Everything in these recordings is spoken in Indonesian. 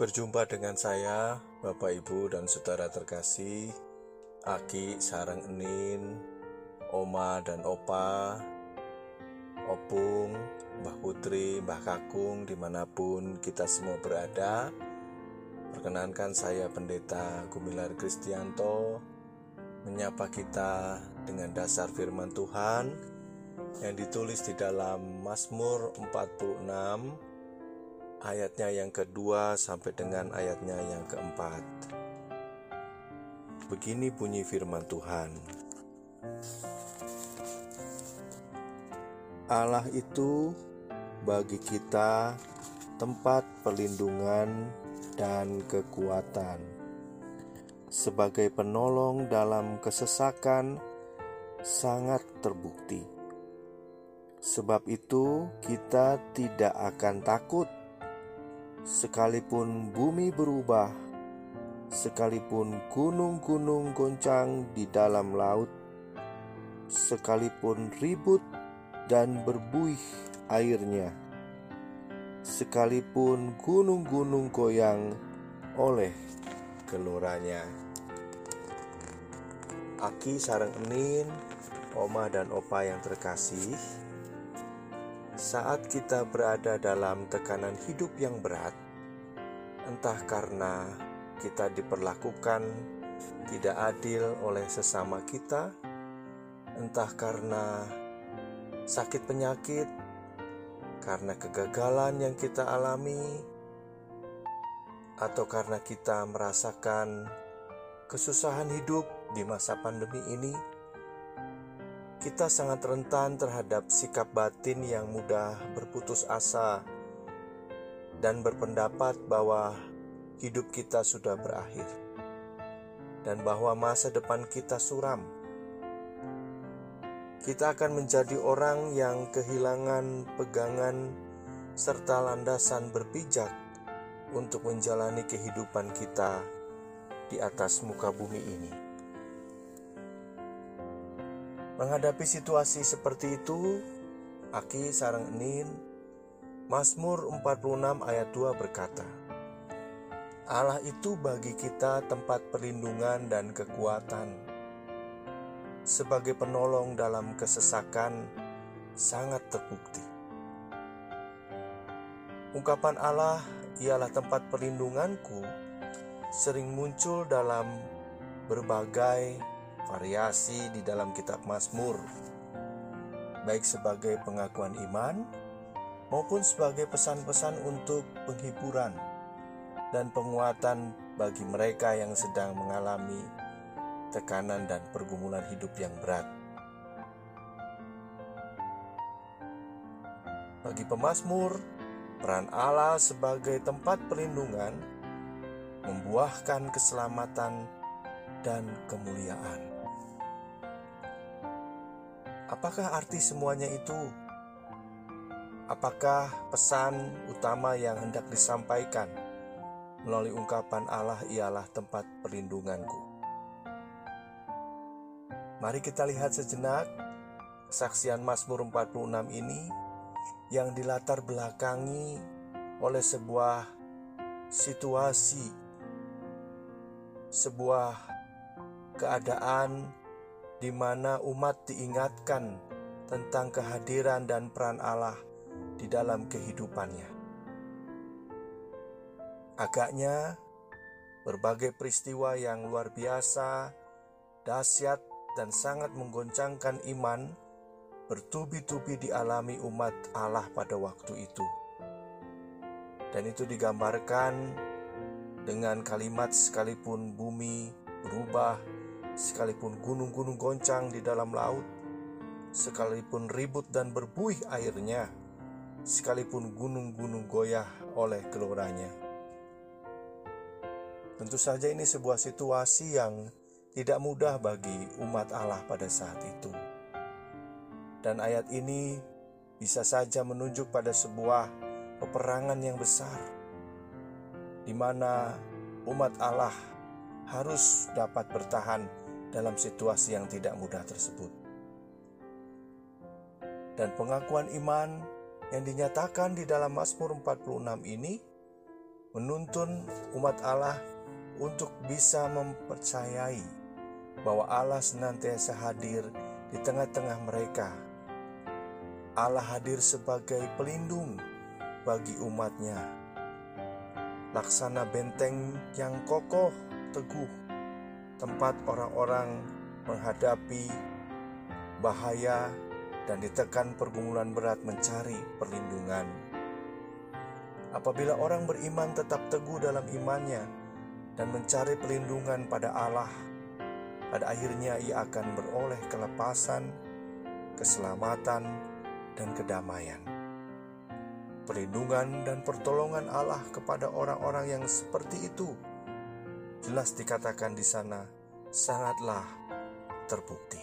Berjumpa dengan saya, Bapak Ibu dan Saudara terkasih, Aki, Sarang Enin, Oma dan Opa, Opung, Mbah Putri, Mbah Kakung, di mana pun kita semua berada. Perkenankan saya Pendeta Gumilar Kristianto menyapa kita dengan dasar firman Tuhan yang ditulis di dalam Mazmur 46 ayatnya yang kedua sampai dengan ayatnya yang keempat. Begini bunyi firman Tuhan. Allah itu bagi kita tempat perlindungan dan kekuatan. Sebagai penolong dalam kesesakan sangat terbukti. Sebab itu kita tidak akan takut sekalipun bumi berubah, sekalipun gunung-gunung goncang di dalam laut, sekalipun ribut dan berbuih airnya, sekalipun gunung-gunung goyang oleh geloranya. Aki sarang enin, oma dan opa yang terkasih, saat kita berada dalam tekanan hidup yang berat, entah karena kita diperlakukan tidak adil oleh sesama kita, entah karena sakit penyakit, karena kegagalan yang kita alami, atau karena kita merasakan kesusahan hidup di masa pandemi ini kita sangat rentan terhadap sikap batin yang mudah berputus asa dan berpendapat bahwa hidup kita sudah berakhir dan bahwa masa depan kita suram. Kita akan menjadi orang yang kehilangan pegangan serta landasan berpijak untuk menjalani kehidupan kita di atas muka bumi ini. Menghadapi situasi seperti itu, Aki Sarang Enin, Mazmur 46 ayat 2 berkata, Allah itu bagi kita tempat perlindungan dan kekuatan. Sebagai penolong dalam kesesakan, sangat terbukti. Ungkapan Allah ialah tempat perlindunganku sering muncul dalam berbagai variasi di dalam kitab Mazmur, baik sebagai pengakuan iman maupun sebagai pesan-pesan untuk penghiburan dan penguatan bagi mereka yang sedang mengalami tekanan dan pergumulan hidup yang berat. Bagi pemazmur, peran Allah sebagai tempat perlindungan membuahkan keselamatan dan kemuliaan. Apakah arti semuanya itu? Apakah pesan utama yang hendak disampaikan melalui ungkapan Allah ialah tempat perlindunganku? Mari kita lihat sejenak kesaksian Mazmur 46 ini yang dilatar belakangi oleh sebuah situasi, sebuah keadaan di mana umat diingatkan tentang kehadiran dan peran Allah di dalam kehidupannya. Agaknya, berbagai peristiwa yang luar biasa, dahsyat, dan sangat menggoncangkan iman bertubi-tubi dialami umat Allah pada waktu itu. Dan itu digambarkan dengan kalimat sekalipun bumi berubah sekalipun gunung-gunung goncang di dalam laut, sekalipun ribut dan berbuih airnya, sekalipun gunung-gunung goyah oleh geloranya. Tentu saja ini sebuah situasi yang tidak mudah bagi umat Allah pada saat itu. Dan ayat ini bisa saja menunjuk pada sebuah peperangan yang besar di mana umat Allah harus dapat bertahan dalam situasi yang tidak mudah tersebut. Dan pengakuan iman yang dinyatakan di dalam Mazmur 46 ini menuntun umat Allah untuk bisa mempercayai bahwa Allah senantiasa hadir di tengah-tengah mereka. Allah hadir sebagai pelindung bagi umatnya. Laksana benteng yang kokoh, teguh, tempat orang-orang menghadapi bahaya dan ditekan pergumulan berat mencari perlindungan. Apabila orang beriman tetap teguh dalam imannya dan mencari perlindungan pada Allah, pada akhirnya ia akan beroleh kelepasan, keselamatan, dan kedamaian. Perlindungan dan pertolongan Allah kepada orang-orang yang seperti itu jelas dikatakan di sana sangatlah terbukti.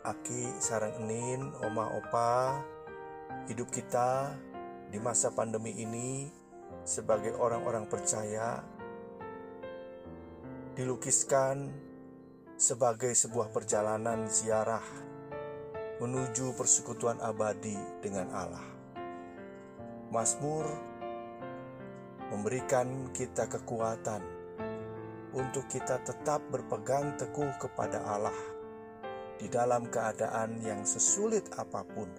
Aki, sarang enin, oma, opa, hidup kita di masa pandemi ini sebagai orang-orang percaya dilukiskan sebagai sebuah perjalanan ziarah menuju persekutuan abadi dengan Allah. Mazmur memberikan kita kekuatan untuk kita tetap berpegang teguh kepada Allah di dalam keadaan yang sesulit apa pun,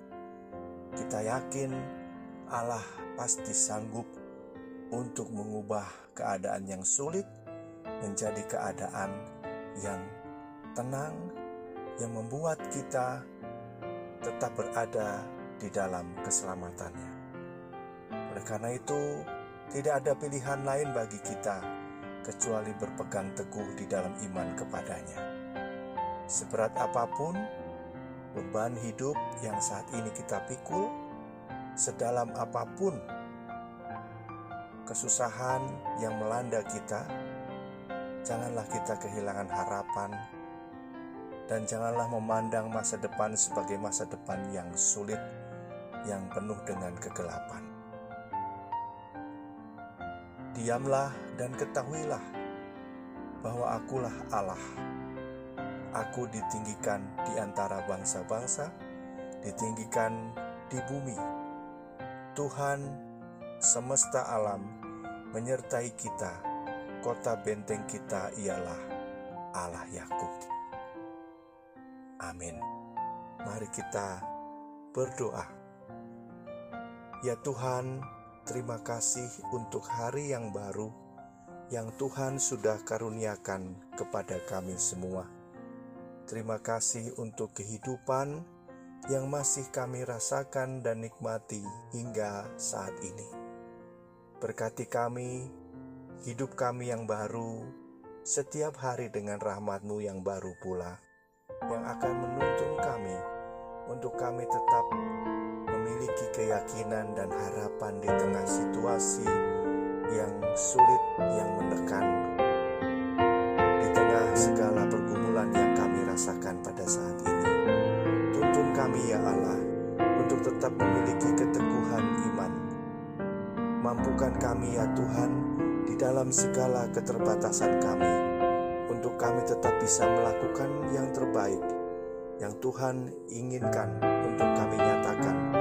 kita yakin Allah pasti sanggup untuk mengubah keadaan yang sulit menjadi keadaan yang tenang, yang membuat kita tetap berada di dalam keselamatannya. Oleh karena itu, tidak ada pilihan lain bagi kita kecuali berpegang teguh di dalam iman kepadanya. Seberat apa pun beban hidup yang saat ini kita pikul, sedalam apa pun kesusahan yang melanda kita, janganlah kita kehilangan harapan dan janganlah memandang masa depan sebagai masa depan yang sulit, yang penuh dengan kegelapan. Diamlah dan ketahuilah bahwa akulah Allah Aku ditinggikan di antara bangsa-bangsa, ditinggikan di bumi. Tuhan semesta alam menyertai kita. Kota benteng kita ialah Allah Yakub. Amin. Mari kita berdoa. Ya Tuhan, terima kasih untuk hari yang baru yang Tuhan sudah karuniakan kepada kami semua. Terima kasih untuk kehidupan yang masih kami rasakan dan nikmati hingga saat ini. Berkati kami, hidup kami yang baru, setiap hari dengan rahmatmu yang baru pula, yang akan menuntun kami untuk kami tetap memiliki keyakinan dan harapan di tengah situasi yang sulit, yang menekan, di tengah segala pergumulan yang rasakan pada saat ini. Tuntun kami ya Allah untuk tetap memiliki keteguhan iman. Mampukan kami ya Tuhan di dalam segala keterbatasan kami untuk kami tetap bisa melakukan yang terbaik yang Tuhan inginkan untuk kami nyatakan